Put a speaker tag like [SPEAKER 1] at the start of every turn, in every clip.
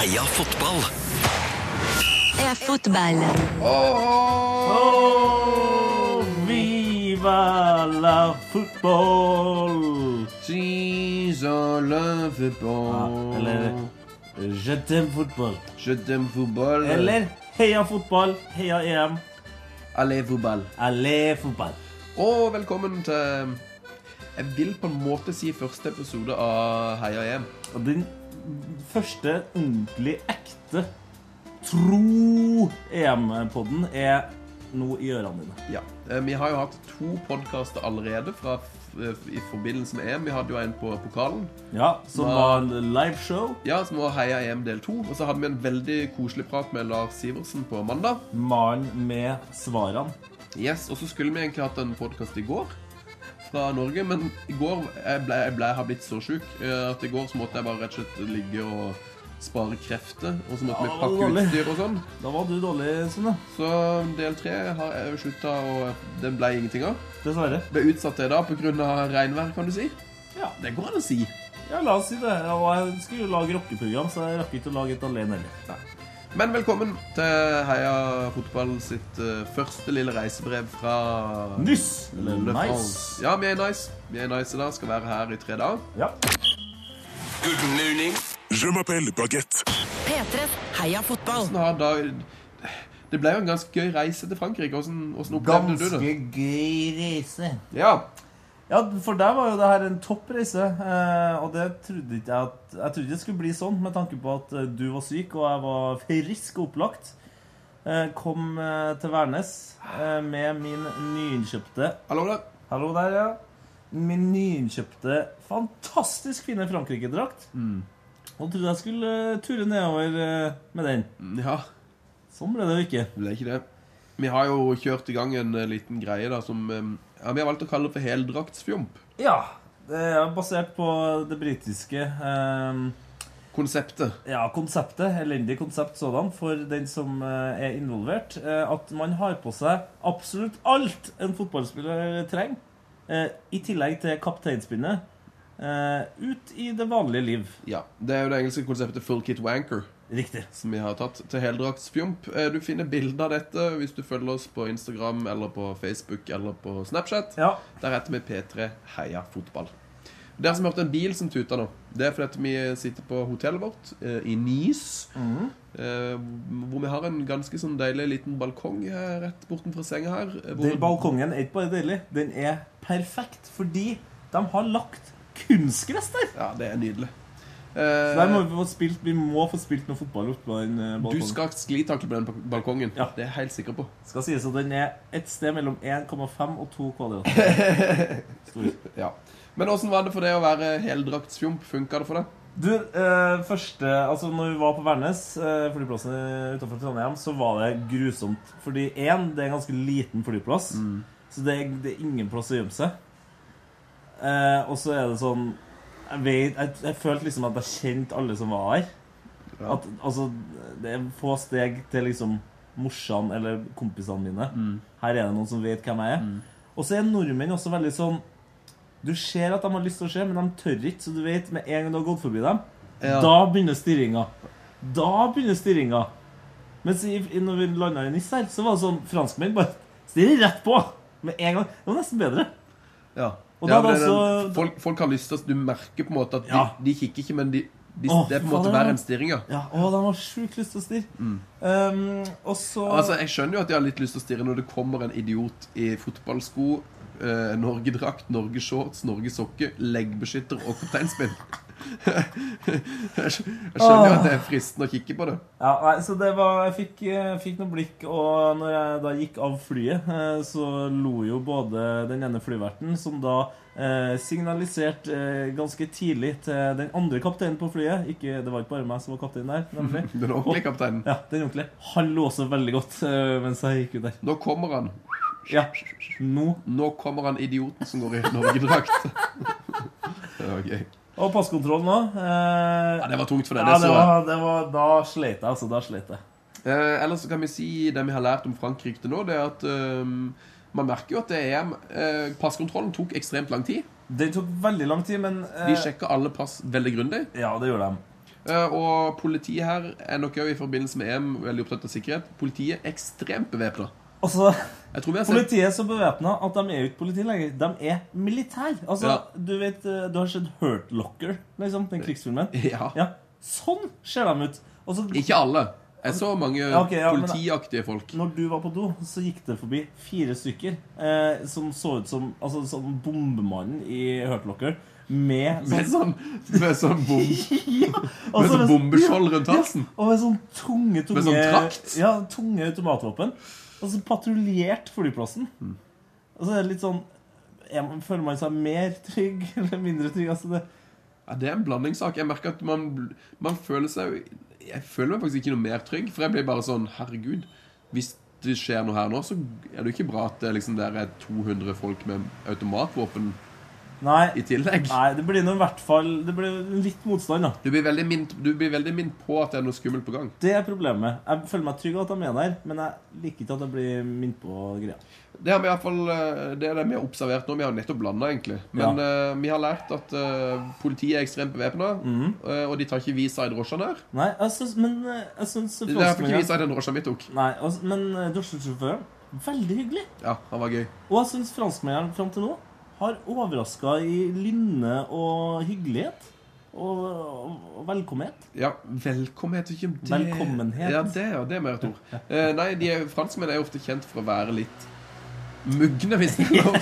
[SPEAKER 1] Heia fotball!
[SPEAKER 2] Heia fotball.
[SPEAKER 3] Oh, viva la football!
[SPEAKER 4] She's all over
[SPEAKER 3] Ja, eller Je t'aime football.
[SPEAKER 4] Je t'aime fotball.
[SPEAKER 3] Eller heia fotball, heia EM,
[SPEAKER 4] Allez fotball.
[SPEAKER 3] Allez fotball.
[SPEAKER 4] Og velkommen til Jeg vil på en måte si første episode av Heia EM.
[SPEAKER 3] Og den første ordentlig ekte tro EM-podden er nå i ørene dine.
[SPEAKER 4] Ja. Eh, Vi har jo hatt to podkaster allerede fra, i forbindelse med EM. Vi hadde jo en på pokalen,
[SPEAKER 3] Ja, som var en liveshow.
[SPEAKER 4] ja, som var Heia EM del to. Og så hadde vi en veldig koselig prat med Lars Sivertsen på mandag.
[SPEAKER 3] Mannen med svarene.
[SPEAKER 4] Yes, Og så skulle vi egentlig hatt en podkast i går fra Norge, men i går jeg ble, jeg ble, har blitt så sjuk eh, at i går så måtte jeg bare rett og slett ligge og spare krefter. Og så måtte vi pakke utstyr og sånn.
[SPEAKER 3] Da var du dårlig, Sunne.
[SPEAKER 4] Så del tre har jeg jo slutta, og den ble ingenting av.
[SPEAKER 3] Dessverre.
[SPEAKER 4] Ble utsatt til da pga. regnvær, kan du si.
[SPEAKER 3] Ja.
[SPEAKER 4] Det går an å si.
[SPEAKER 3] ja, la oss si det. Jeg skulle lage rockeprogram, så jeg rakk ikke å lage et alene heller.
[SPEAKER 4] Men velkommen til Heia Fotball sitt uh, første lille reisebrev fra
[SPEAKER 3] Nys, Eller
[SPEAKER 4] Le
[SPEAKER 3] nice.
[SPEAKER 4] Ja, vi er nice. Vi er nice i dag. Skal være her i tre dager.
[SPEAKER 3] Ja.
[SPEAKER 1] Good morning.
[SPEAKER 5] Je m'appelle Baguette.
[SPEAKER 2] P3s Heia fotball.
[SPEAKER 4] Hvordan har da... Det ble jo en ganske gøy reise til Frankrike. Hvordan, hvordan opplevde du det?
[SPEAKER 3] Ganske gøy reise.
[SPEAKER 4] Ja.
[SPEAKER 3] Ja, for deg var jo det her en toppreise, reise, og det trodde ikke jeg at Jeg trodde ikke det skulle bli sånn, med tanke på at eh, du var syk, og jeg var frisk og opplagt. Eh, kom eh, til Værnes eh, med min nyinnkjøpte
[SPEAKER 4] Hallo der.
[SPEAKER 3] Hallo der, ja. Min nyinnkjøpte, fantastisk fine Frankrike-drakt.
[SPEAKER 4] Mm.
[SPEAKER 3] Og trodde jeg skulle eh, ture nedover eh, med den.
[SPEAKER 4] Ja,
[SPEAKER 3] Sånn ble det jo ikke.
[SPEAKER 4] det er ikke det. Vi har jo kjørt i gang en eh, liten greie da, som eh, ja, Vi har valgt å kalle det for heldraktsfjomp.
[SPEAKER 3] Ja. Det er basert på det britiske eh,
[SPEAKER 4] Konseptet.
[SPEAKER 3] ja, konseptet. Elendig konsept sådan for den som eh, er involvert. Eh, at man har på seg absolutt alt en fotballspiller trenger. Eh, I tillegg til kapteinspinnet. Eh, ut i det vanlige liv.
[SPEAKER 4] Ja, Det er jo det engelske konseptet full kit wanker.
[SPEAKER 3] Riktig.
[SPEAKER 4] Som vi har tatt til heldraktsfjomp. Eh, Du finner bilder av dette hvis du følger oss på Instagram eller på Facebook eller på Snapchat.
[SPEAKER 3] Ja.
[SPEAKER 4] Der heter vi P3 Heia Fotball. Dere som hørte en bil som tuta nå, det er fordi at vi sitter på hotellet vårt eh, i Nice. eh, hvor vi har en ganske sånn deilig liten balkong her, rett bortenfor senga her. Hvor,
[SPEAKER 3] Den balkongen er ikke bare deilig, den er perfekt fordi de har lagt kunstgress der.
[SPEAKER 4] ja, det er nydelig.
[SPEAKER 3] Så der må
[SPEAKER 4] Eh,
[SPEAKER 3] vi, få spilt, vi må få spilt noe fotball oppe på den balkongen.
[SPEAKER 4] du skal sklitakle på den balkongen.
[SPEAKER 3] Ja.
[SPEAKER 4] Det er jeg helt sikker på.
[SPEAKER 3] Skal sies at den er et sted mellom 1,5 og 2 kvadrat.
[SPEAKER 4] Ja. Men åssen var det for det å være heldraktsfjomp? Funka det for deg?
[SPEAKER 3] Du, eh, første Altså, når vi var på Værnes, eh, flyplassen utenfor Trondheim, så var det grusomt. Fordi én, det er en ganske liten flyplass, så det er, det er ingen plass å gjemme seg. Eh, og så er det sånn Jeg vet Jeg, jeg følte liksom at jeg kjente alle som var her.
[SPEAKER 4] Ja.
[SPEAKER 3] At, altså, det er få steg til liksom morsene eller kompisene mine. Her er det noen som vet hvem jeg er. Og så er nordmenn også veldig sånn Du ser at de har lyst til å se, men de tør ikke. Så du vet med en gang du har gått forbi dem,
[SPEAKER 4] Ja.
[SPEAKER 3] da begynner stirringa. Da begynner stirringa. Mens i, i, når vi landa i NIS her, så var det sånn franskmenn bare stirrer rett på. Med en gang. Det var nesten bedre.
[SPEAKER 4] Ja. Ja,
[SPEAKER 3] var
[SPEAKER 4] men det er
[SPEAKER 3] også-
[SPEAKER 4] den- folk, folk har lyst til å Du merker på en måte at de,
[SPEAKER 3] Ja.
[SPEAKER 4] de kikker ikke, men de, de,
[SPEAKER 3] Åh,
[SPEAKER 4] det er på en måte
[SPEAKER 3] verre
[SPEAKER 4] hver
[SPEAKER 3] var-
[SPEAKER 4] en stirring, ja.
[SPEAKER 3] Ja, å, de har sjukt lyst til å stirre. Um, og så
[SPEAKER 4] Altså, Jeg skjønner jo at de har litt lyst til å stirre når det kommer en idiot i fotballsko, eh, Norgedrakt, Norgeshorts, Norgesokker, leggbeskytter og kapteinspinn. Jeg skjønner jo at det er fristende å kikke på det.
[SPEAKER 3] Ja, nei, så det var Jeg fikk, eh, fikk noen blikk, og når jeg da gikk av flyet, eh, så lo jo både den ene flyverten, som da eh, signaliserte eh, ganske tidlig til den andre kapteinen på flyet ikke, Det var ikke bare meg som var kaptein der, nemlig.
[SPEAKER 4] Den ordentlige kapteinen.
[SPEAKER 3] Ja, den ordentlige. Han lo også veldig godt eh, mens jeg gikk ut der.
[SPEAKER 4] Nå kommer han.
[SPEAKER 3] Ja, nå.
[SPEAKER 4] Nå kommer han idioten som går i Norgedrakt. det var gøy.
[SPEAKER 3] Og passkontrollen òg. Eh,
[SPEAKER 4] Ja, det var tungt for deg.
[SPEAKER 3] ja,
[SPEAKER 4] det
[SPEAKER 3] var, det var, da slet jeg, altså. Da slet jeg.
[SPEAKER 4] Eh, ellers kan vi si det vi har lært om Frankrike til nå, det er at eh, man merker jo at det er eh, Passkontrollen tok ekstremt lang tid.
[SPEAKER 3] Det tok veldig lang tid, men eh,
[SPEAKER 4] De sjekka alle pass veldig grundig.
[SPEAKER 3] Ja, det gjorde de.
[SPEAKER 4] Eh, Og politiet her er nok òg i forbindelse med EM veldig opptatt av sikkerhet. Politiet er ekstremt bevæpna.
[SPEAKER 3] Altså, Politiet så bevæpna at de er jo ikke politi lenger. De er militær. Altså,
[SPEAKER 4] Ja.
[SPEAKER 3] Du vet, eh, du har sett Hurt Locker, liksom, den krigsfilmen?
[SPEAKER 4] Ja.
[SPEAKER 3] Ja, Sånn ser de ut. Altså,
[SPEAKER 4] Ikke alle. Jeg så mange
[SPEAKER 3] Ja, ok, ja,
[SPEAKER 4] politiaktige folk.
[SPEAKER 3] når du var på do, så gikk det forbi fire stykker eh, som så ut som altså, som bombemannen i Hurt Locker. Med
[SPEAKER 4] Med
[SPEAKER 3] sånn,
[SPEAKER 4] sånn, med sånn, bom,
[SPEAKER 3] ja,
[SPEAKER 4] med sånn bombeskjold rundt halsen.
[SPEAKER 3] og med sånn tunge, tunge
[SPEAKER 4] sånn trakt?
[SPEAKER 3] Ja, tunge automatvåpen. Og så patruljert flyplassen.
[SPEAKER 4] Mm.
[SPEAKER 3] Altså det er litt sånn jeg, Føler man seg mer trygg eller mindre trygg? Altså det,
[SPEAKER 4] Ja, det er en blandingssak. Jeg merker at man, man føler seg Jeg føler meg faktisk ikke noe mer trygg, for jeg blir bare sånn Herregud, hvis det skjer noe her nå, så er det jo ikke bra at det liksom der er 200 folk med automatvåpen
[SPEAKER 3] nei,
[SPEAKER 4] i tillegg.
[SPEAKER 3] nei, det blir nå i hvert fall Det blir litt motstand, da.
[SPEAKER 4] Du blir veldig mint, du blir veldig mint på at det er noe skummelt på gang.
[SPEAKER 3] Det er problemet. Jeg føler meg trygg av at de er der, men jeg liker ikke at jeg blir minnet på greia.
[SPEAKER 4] Det, har vi i hvert fall, eh, det er det vi har observert nå. Vi har nettopp blanda, egentlig. Men eh, vi har lært at uh, politiet er ekstremt bevæpna,
[SPEAKER 3] mm.
[SPEAKER 4] uh, og de tar ikke visa i drosjene her.
[SPEAKER 3] Nei, syns Men jeg syns
[SPEAKER 4] Det er ikke visa i den drosja vi tok.
[SPEAKER 3] Nei, altså, men drosjesjåføren Veldig hyggelig.
[SPEAKER 4] Ja, han var gøy.
[SPEAKER 3] Og jeg syns franskmennene fram til nå har overraska i lynne og hyggelighet. Og, velkommenhet.
[SPEAKER 4] Ja, velkommenhet ikke det
[SPEAKER 3] Velkommenhet.
[SPEAKER 4] Ja, det, ja, det er mer et ord. Eh, nei, de er, franskmenn er jo ofte kjent for å være litt mugne, hvis det er lov.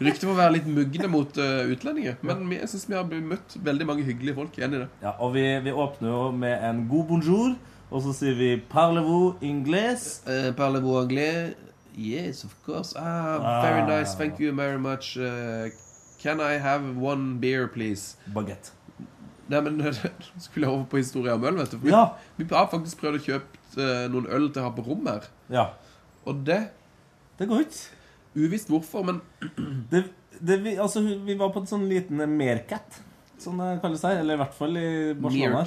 [SPEAKER 4] Rykte for å være litt mugne mot uh, utlendinger. Men vi, jeg syns vi har møtt veldig mange hyggelige folk. Enig i det.
[SPEAKER 3] Ja, og vi, vi åpner jo med en god bonjour, og så sier vi 'parlez-vous anglais'?
[SPEAKER 4] Uh, Parlez-vous anglais? Yes, of course. Ah, very
[SPEAKER 3] Ah.
[SPEAKER 4] nice. Thank you very much. Uh, can I have one beer, please?
[SPEAKER 3] Baguette.
[SPEAKER 4] Nei, men skulle jeg over på historie om øl, vet du. For vi,
[SPEAKER 3] Ja.
[SPEAKER 4] vi har faktisk prøvd å kjøpe uh, noen øl til å ha på rom her.
[SPEAKER 3] ja.
[SPEAKER 4] Og det
[SPEAKER 3] Det går ikke.
[SPEAKER 4] Uvisst hvorfor, men
[SPEAKER 3] Det, det, vi, altså, vi var på en sånn liten meerkat, som det kalles her. Eller i hvert fall i Barcelona.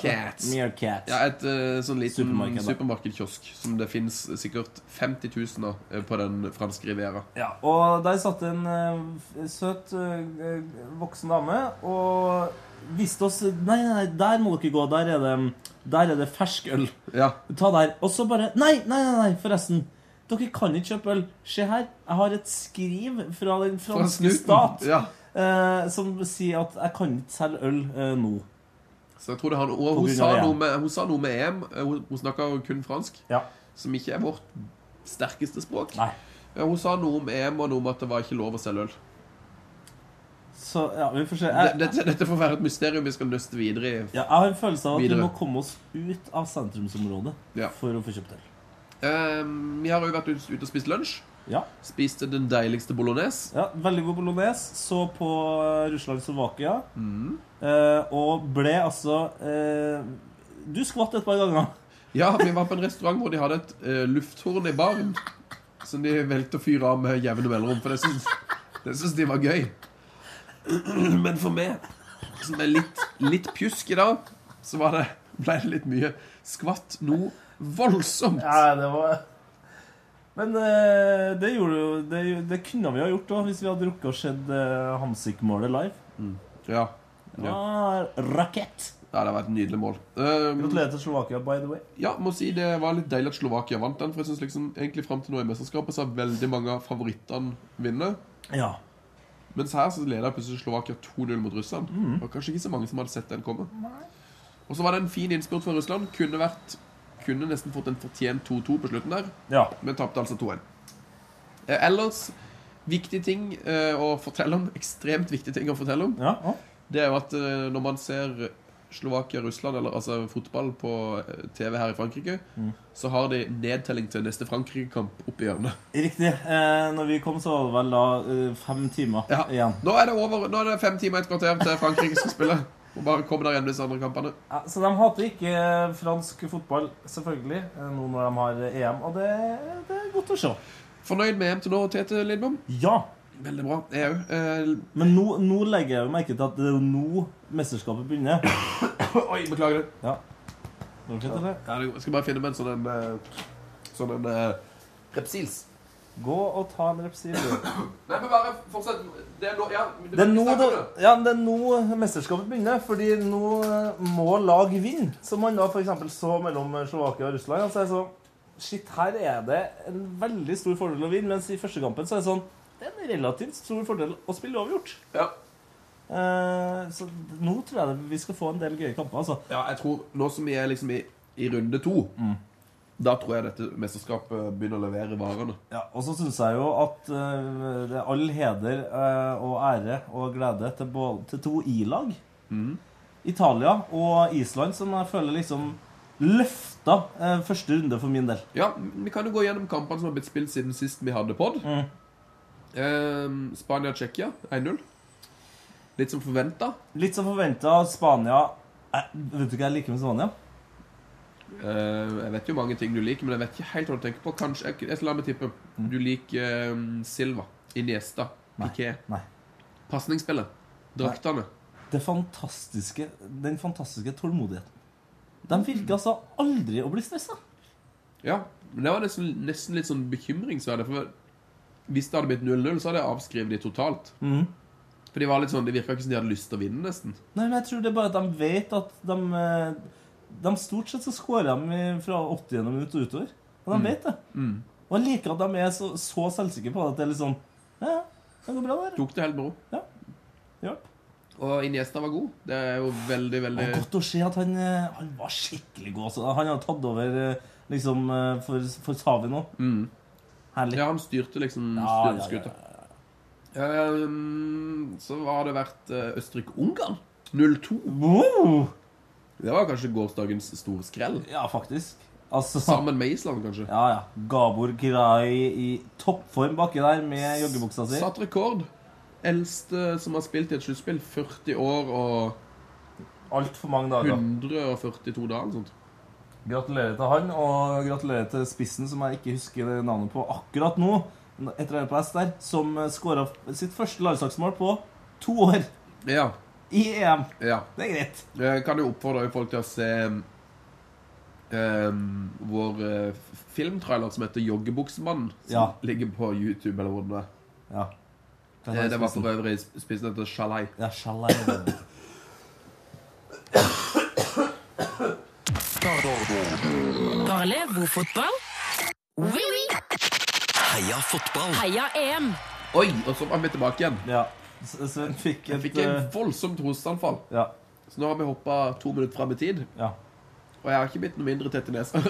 [SPEAKER 4] ja, et uh, sånn liten
[SPEAKER 3] Supermarked,
[SPEAKER 4] supermarkedkiosk som det fins sikkert 50 000 av på den franske riviera.
[SPEAKER 3] Ja, og der satt en uh, søt uh, voksen dame og viste oss Nei, nei, der må dere gå. Der er det, der er det fersk øl.
[SPEAKER 4] Ja.
[SPEAKER 3] Ta der. Og så bare Nei, nei, nei, nei forresten. Dere kan ikke kjøpe øl. Se her. Jeg har et skriv fra den franske
[SPEAKER 4] fra
[SPEAKER 3] stat
[SPEAKER 4] Ja.
[SPEAKER 3] Eh, som sier at jeg kan ikke selge øl eh, nå.
[SPEAKER 4] Så jeg tror det har noe, hun sa, noe med, hun sa noe med EM. eh, Hun, hun snakka kun fransk,
[SPEAKER 3] Ja.
[SPEAKER 4] som ikke er vårt sterkeste språk.
[SPEAKER 3] Nei.
[SPEAKER 4] Ja, hun sa noe om EM og noe om at det var ikke lov å selge øl.
[SPEAKER 3] Så ja, vi får se. Jeg,
[SPEAKER 4] Dette, dette får være et mysterium vi skal nøste videre i.
[SPEAKER 3] ja, jeg har en følelse av at
[SPEAKER 4] Videre.
[SPEAKER 3] vi må komme oss ut av sentrumsområdet
[SPEAKER 4] Ja.
[SPEAKER 3] for å få kjøpt øl.
[SPEAKER 4] Eh, vi har jo vært ute ute og spist lunsj.
[SPEAKER 3] Ja.
[SPEAKER 4] Spiste den deiligste bolognese.
[SPEAKER 3] Ja, Veldig god bolognese. Så på eh, Russland-Slovakia.
[SPEAKER 4] Mm.
[SPEAKER 3] Eh, og ble altså eh, Du skvatt et par ganger.
[SPEAKER 4] Ja, vi var på en restaurant hvor de hadde et eh, lufthorn i baren. Som de valgte å fyre av med jevne mellomrom. For det syns, det syns de var gøy. Men for meg, som er litt, litt pjusk i dag, så var det, ble det litt mye skvatt noe voldsomt.
[SPEAKER 3] Ja, det var Men eh, det gjorde jo det, det kunne vi ha gjort òg, hvis vi hadde rukket å se uh, Hamsik-målet live.
[SPEAKER 4] Ja.
[SPEAKER 3] Det var rakett.
[SPEAKER 4] Det det var et nydelig mål. Eh,
[SPEAKER 3] Gratulerer til Slovakia, by the way.
[SPEAKER 4] ja, må si det var litt deilig at Slovakia vant den. For jeg synes liksom, egentlig frem til nå i mesterskapet så har veldig mange av favorittene vunnet.
[SPEAKER 3] Ja.
[SPEAKER 4] Mens her så leder plutselig Slovakia 2-0 mot Russland.
[SPEAKER 3] Mm.
[SPEAKER 4] Var kanskje ikke så mange som hadde sett den komme. Og så var det en fin innspurt fra Russland. Kunne, vært, kunne nesten fått en fortjent 2-2 på slutten der,
[SPEAKER 3] ja.
[SPEAKER 4] men tapte altså 2-1. Eh, ellers, viktige ting eh, å fortelle om, ekstremt viktige ting å fortelle om,
[SPEAKER 3] ja. ja.
[SPEAKER 4] det er jo at eh, når man ser Slovakia-Russland, eller altså fotball på TV her i Frankrike,
[SPEAKER 3] Mm.
[SPEAKER 4] så har de nedtelling til neste Frankrike-kamp oppi hjørnet.
[SPEAKER 3] Riktig. Eh, når vi kom, så var det vel da fem timer
[SPEAKER 4] Ja.
[SPEAKER 3] igjen.
[SPEAKER 4] Nå er det over, nå er det fem timer et kvarter til Frankrike skal spille. Og bare komme der igjen disse andre kampene.
[SPEAKER 3] Ja, så de hater ikke eh, fransk fotball, selvfølgelig, eh, nå når de har eh, EM. Og det, det er godt å se.
[SPEAKER 4] Fornøyd med EM til nå, Tete Lindbom?
[SPEAKER 3] Ja.
[SPEAKER 4] Veldig bra. Jeg òg. Eh,
[SPEAKER 3] Men nå, nå legger jeg jo merke til at det er jo nå mesterskapet begynner.
[SPEAKER 4] oi, beklager det.
[SPEAKER 3] Ja. Går det?
[SPEAKER 4] Ja, jeg skal bare finne meg en sånn en Sånn en Repsils.
[SPEAKER 3] Gå og ta en repsil. du.
[SPEAKER 4] Nei, men bare fortsett. Det er nå ja,
[SPEAKER 3] Det er nå, det, ja, det er nå mesterskapet begynner, fordi nå eh, må lag vinne. Som man da f.eks. så mellom Slovakia og Russland. Altså, så, shit, her er det en veldig stor fordel å vinne, mens i første kampen så er det sånn Det er en relativt stor fordel å spille uavgjort.
[SPEAKER 4] Ja.
[SPEAKER 3] Eh, så nå tror jeg det- vi skal få en del gøye kamper, altså.
[SPEAKER 4] ja, jeg tror nå som vi er liksom i, i runde to, da tror jeg dette mesterskapet begynner å levere varene.
[SPEAKER 3] Ja, og så syns jeg jo at uh, det er all heder uh, og ære og glede til, både, til to I-lag. Italia og Island, som jeg føler liksom løfta uh, første runde for min del.
[SPEAKER 4] Ja, vi kan jo gå gjennom kampene som har blitt spilt siden sist vi hadde pod.
[SPEAKER 3] Mm.
[SPEAKER 4] Eh, Spania-Tsjekkia 1-0. Litt som forventa.
[SPEAKER 3] Litt som forventa Spania jeg, Vet du hva jeg liker med Spania?
[SPEAKER 4] Eh, jeg vet jo mange ting du liker, men jeg vet ikke helt hva du tenker på. Kanskje, jeg, jeg skal la meg tippe. Du liker eh, Silva, Iniesta,
[SPEAKER 3] Piqué.
[SPEAKER 4] Pasningsspillet. Draktene.
[SPEAKER 3] Det fantastiske, den fantastiske tålmodigheten. De virker altså aldri å bli stressa.
[SPEAKER 4] Ja, men det var nesten, nesten litt sånn bekymringsverdig. For hvis det hadde blitt 0-0, så hadde jeg avskrevet de totalt.
[SPEAKER 3] Mm.
[SPEAKER 4] For de var litt sånn, det virka ikke som de hadde lyst til å vinne, nesten.
[SPEAKER 3] Nei, men jeg tror det er bare at de vet at de eh, De Stort sett så skårer de fra 80. minutt og utover. Og de vet det. Og jeg liker at de er så, så selvsikre på det at det er litt sånn Ja, ja, det går bra, der.
[SPEAKER 4] Tok det helt bra. Ja.
[SPEAKER 3] Ja.
[SPEAKER 4] Og Iniesta var god. Det er jo veldig, veldig
[SPEAKER 3] er godt å se at han, eh, han var skikkelig god. Altså. Han har tatt over eh, liksom eh, for, for Savi nå.
[SPEAKER 4] Mm.
[SPEAKER 3] Herlig.
[SPEAKER 4] Ja, han styrte liksom
[SPEAKER 3] Ja, ja, ja,
[SPEAKER 4] ja. Ehm, så har det vært Østerrike-Ungarn. 0-2.
[SPEAKER 3] Wow!
[SPEAKER 4] Det var kanskje gårsdagens store skrell.
[SPEAKER 3] Ja, faktisk. Altså
[SPEAKER 4] Sammen med Island, kanskje.
[SPEAKER 3] Ja, ja. Gabor Kirai i toppform baki der med joggebuksa si.
[SPEAKER 4] Satt rekord. Eldste som har spilt i et sluttspill. 40 år og
[SPEAKER 3] Altfor mange dager.
[SPEAKER 4] 142 dager. eller sånt.
[SPEAKER 3] Gratulerer til han, og gratulerer til spissen, som jeg ikke husker navnet på akkurat nå. Etter å på S der, som skåra sitt første landslagsmål på to år
[SPEAKER 4] Ja.
[SPEAKER 3] I EM.
[SPEAKER 4] ja.
[SPEAKER 3] Det er greit.
[SPEAKER 4] Jeg kan jo oppfordre folk til å se um, vår uh, filmtrailer som heter 'Joggebuksemannen', som
[SPEAKER 3] Ja.
[SPEAKER 4] ligger på YouTube. eller hvor det er.
[SPEAKER 3] Ja.
[SPEAKER 4] Eh, Det var for øvrig spissen etter Shalai.
[SPEAKER 3] Ja,
[SPEAKER 2] fotball? Oui, oui.
[SPEAKER 1] Heia fotball!
[SPEAKER 2] Heia EM.
[SPEAKER 4] Oi, og så var vi tilbake igjen.
[SPEAKER 3] Ja. Sven fikk
[SPEAKER 4] Jeg fikk en
[SPEAKER 3] eh,
[SPEAKER 4] voldsomt hosteanfall.
[SPEAKER 3] Ja.
[SPEAKER 4] Så nå har vi hoppa to minutter fram i tid.
[SPEAKER 3] ja.
[SPEAKER 4] Og jeg har ikke blitt noe mindre tett i nesa.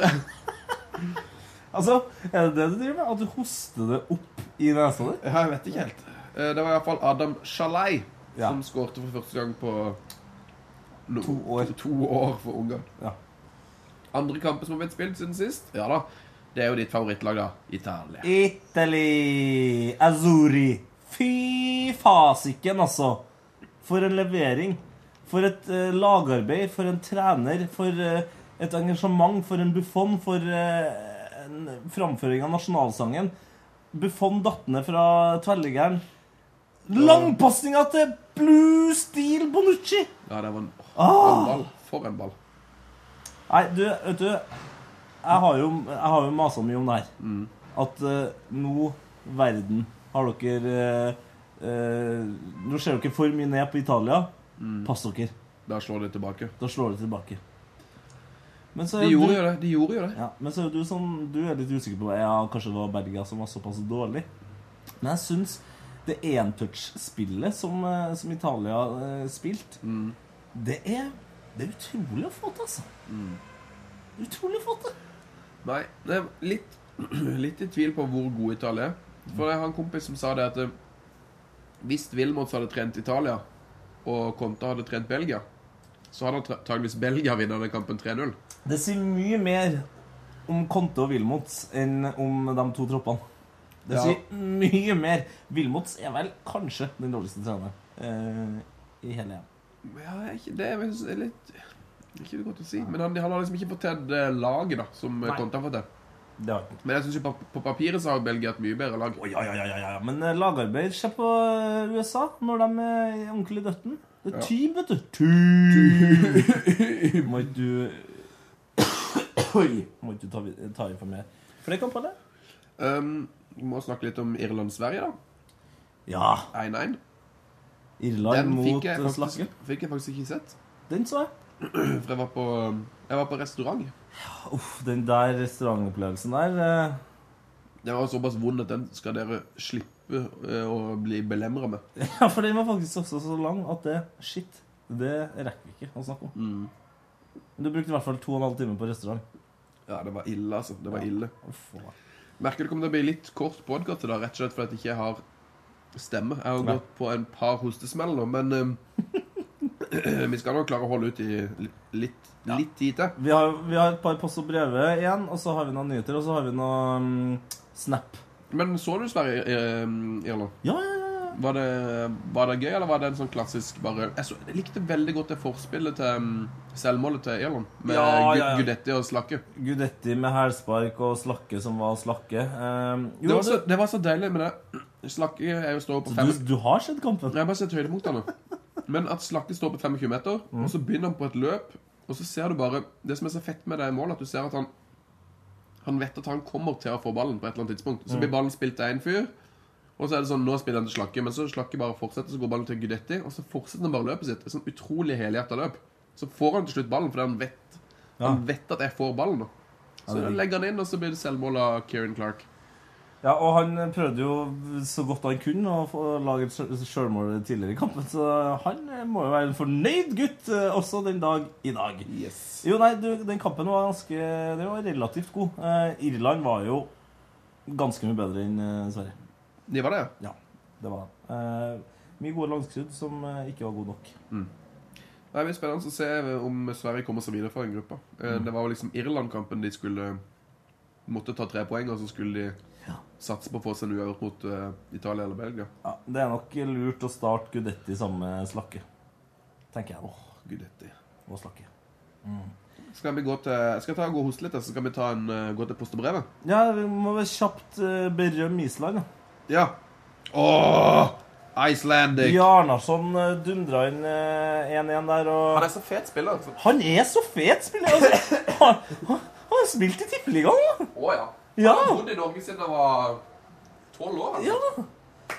[SPEAKER 3] Altså, er det det du driver med? At du hoster det opp i nesa di?
[SPEAKER 4] jeg vet ikke helt. Eh, Det var iallfall Adam Shalai
[SPEAKER 3] Ja.
[SPEAKER 4] som skårte for første gang på no,
[SPEAKER 3] To år.
[SPEAKER 4] To år for Ungarn.
[SPEAKER 3] Ja.
[SPEAKER 4] Andre kamper som har blitt spilt siden sist? Ja da. Det er jo ditt favorittlag, da. Italia.
[SPEAKER 3] Italy Azuri. Fy fasiken, altså. For en levering. For et uh, lagarbeid, for en trener, for uh, et engasjement, for en Buffon, for uh, en framføring av nasjonalsangen. Buffon datt ned fra tverrliggeren. Langpasninga til Blue Steel Bonucci!
[SPEAKER 4] Ja, det var en,
[SPEAKER 3] Ah!
[SPEAKER 4] en ball. For en ball.
[SPEAKER 3] Nei, du, vet du Jeg har jo, jeg har jo masa mye om det her. At uh, nå, verden, har dere eh, eh, Nå ser dere for mye ned på Italia. Pass dere.
[SPEAKER 4] Da slår det tilbake.
[SPEAKER 3] Da slår det tilbake. Men så
[SPEAKER 4] De
[SPEAKER 3] er
[SPEAKER 4] gjorde
[SPEAKER 3] du,
[SPEAKER 4] jo det. De gjorde jo det.
[SPEAKER 3] ja, men så er du sånn Du er litt usikker på Ja, kanskje det var Berga som var såpass dårlig. Men jeg syns det entouch-spillet som, eh, som Italia eh, spilte, det er Det er utrolig å få til, altså. Er Utrolig å få til.
[SPEAKER 4] Nei, det er litt, litt i tvil på hvor god Italia er. For jeg har en kompis som sa det at eh, hvis Wilmots hadde trent Italia, og Conte hadde trent Belgia, så hadde antakeligvis Belgia vunnet den kampen 3-0.
[SPEAKER 3] Det sier mye mer om Conte og Wilmots enn om de to troppene. Det
[SPEAKER 4] Ja.
[SPEAKER 3] sier mye mer. Wilmots er vel kanskje den dårligste treneren uh, i hele EM.
[SPEAKER 4] Ja, ikke det er litt Ikke godt å si. Men han, han har liksom ikke fått til laget da som
[SPEAKER 3] Nei.
[SPEAKER 4] Conte har fått til.
[SPEAKER 3] Det har ikke
[SPEAKER 4] Men jeg syns på, på papiret så har Belgia et mye bedre lag.
[SPEAKER 3] Oh, ja, ja, ja, ja. Men eh, lagarbeid skjer på eh, USA når de er ordentlig i døtten. Det er
[SPEAKER 4] Ja.
[SPEAKER 3] team, vet du. Team! Må ikke du Oi! Må ikke du ta, ta inn for mer. Flere kamper, eller?
[SPEAKER 4] Um, Vi må snakke litt om Irland-Sverige, da.
[SPEAKER 3] Ja.
[SPEAKER 4] 1-1.
[SPEAKER 3] Irland
[SPEAKER 4] Den
[SPEAKER 3] mot
[SPEAKER 4] Slakken.
[SPEAKER 3] eh, Slakke.
[SPEAKER 4] fikk jeg faktisk ikke sett.
[SPEAKER 3] Den så jeg.
[SPEAKER 4] For jeg var på, jeg var på restaurant.
[SPEAKER 3] Uff, den der restaurantopplevelsen der eh,
[SPEAKER 4] Den var såpass vond at den skal dere slippe eh, å bli belemra med.
[SPEAKER 3] Ja, for den var faktisk også så lang at det Shit. Det rekker vi ikke å snakke om.
[SPEAKER 4] Mm.
[SPEAKER 3] Men Du brukte i hvert fall to og en halv time på restaurant.
[SPEAKER 4] Ja, det var ille, altså. Det var ille.
[SPEAKER 3] Uff.
[SPEAKER 4] Merker det kommer til å bli litt kort podkast i dag, rett og slett fordi jeg ikke har stemme. Jeg har
[SPEAKER 3] Nei.
[SPEAKER 4] gått på en par hostesmell nå, men eh, vi skal nok klare å holde ut i litt, litt tid til.
[SPEAKER 3] Vi har, vi har et par post og brev igjen, og så har vi noen nyheter, og så har vi noe um, Snap.
[SPEAKER 4] Men så du Sverige, eh?
[SPEAKER 3] Ja, ja, ja.
[SPEAKER 4] Var det, var det gøy, eller var det en sånn klassisk bare Jeg, så, jeg likte veldig godt det forspillet til um, selvmålet til Irland. Med
[SPEAKER 3] Ja, ja, ja.
[SPEAKER 4] Gudetti og Slakke.
[SPEAKER 3] Gudetti med hælspark og Slakke som var Slakke. Um,
[SPEAKER 4] Det var, så, det var så deilig med det. Slakke er jo står på fem
[SPEAKER 3] du, du har sett kampen?
[SPEAKER 4] Jeg har bare sett høydepunktene. Men at Slakke står på 25 meter, og så begynner han på et løp, og så ser du bare Det som er så fett med det målet, at du ser at han Han vet at han kommer til å få ballen på et eller annet tidspunkt. Så blir ballen spilt til én fyr, og så er det sånn Nå spiller han til Slakke, men så Slakke bare fortsetter, så går ballen til Gudetti, og så fortsetter han bare løpet sitt. Et sånn utrolig helhjerta løp. Så får han til slutt ballen, fordi han vet
[SPEAKER 3] Ja.
[SPEAKER 4] Han vet at jeg får ballen. Så
[SPEAKER 3] det er
[SPEAKER 4] legger han inn, og så blir det selvmål av Kieran Clark.
[SPEAKER 3] Ja, og han prøvde jo så godt han kunne å lage et sjø- sjølmål tidligere i kampen, så han må jo være en fornøyd gutt eh, også den dag i dag.
[SPEAKER 4] Yes.
[SPEAKER 3] Jo, nei, du, den kampen var ganske Den var relativt god. Eh, Irland var jo ganske mye bedre enn eh, Sverige.
[SPEAKER 4] De var det, ja.
[SPEAKER 3] Ja, det var det. Eh, mye gode langskrudd som eh, ikke var gode nok.
[SPEAKER 4] Det blir spennende å se om Sverige kommer seg videre fra den gruppa. Eh, Det var jo liksom Irland-kampen de skulle måtte ta tre poeng, og så skulle de
[SPEAKER 3] Ja.
[SPEAKER 4] satse på å få seg en uavgjort mot uh, Italia eller Belgia.
[SPEAKER 3] Ja, det er nok lurt å starte Gudetti sammen med Slakke. Tenker jeg.
[SPEAKER 4] Åh, Gudetti.
[SPEAKER 3] Og Slakke.
[SPEAKER 4] Skal vi gå til Skal ta og gå og hoste litt, så skal vi ta en, eh, gå til postebrevet.
[SPEAKER 3] Ja, vi må vel kjapt eh, berømme Island.
[SPEAKER 4] Ja. Åh! Icelandic.
[SPEAKER 3] Bjarnason uh, dundra inn eh, 1-1 der, og
[SPEAKER 4] Han er så fet spiller. Altså.
[SPEAKER 3] Han er så fet spiller! Altså. Han, han, han har spilt i Tippeligaen!
[SPEAKER 4] Å oh,
[SPEAKER 3] Ja.
[SPEAKER 4] Han har bodd i Norge siden han var tolv år. altså.
[SPEAKER 3] Ja.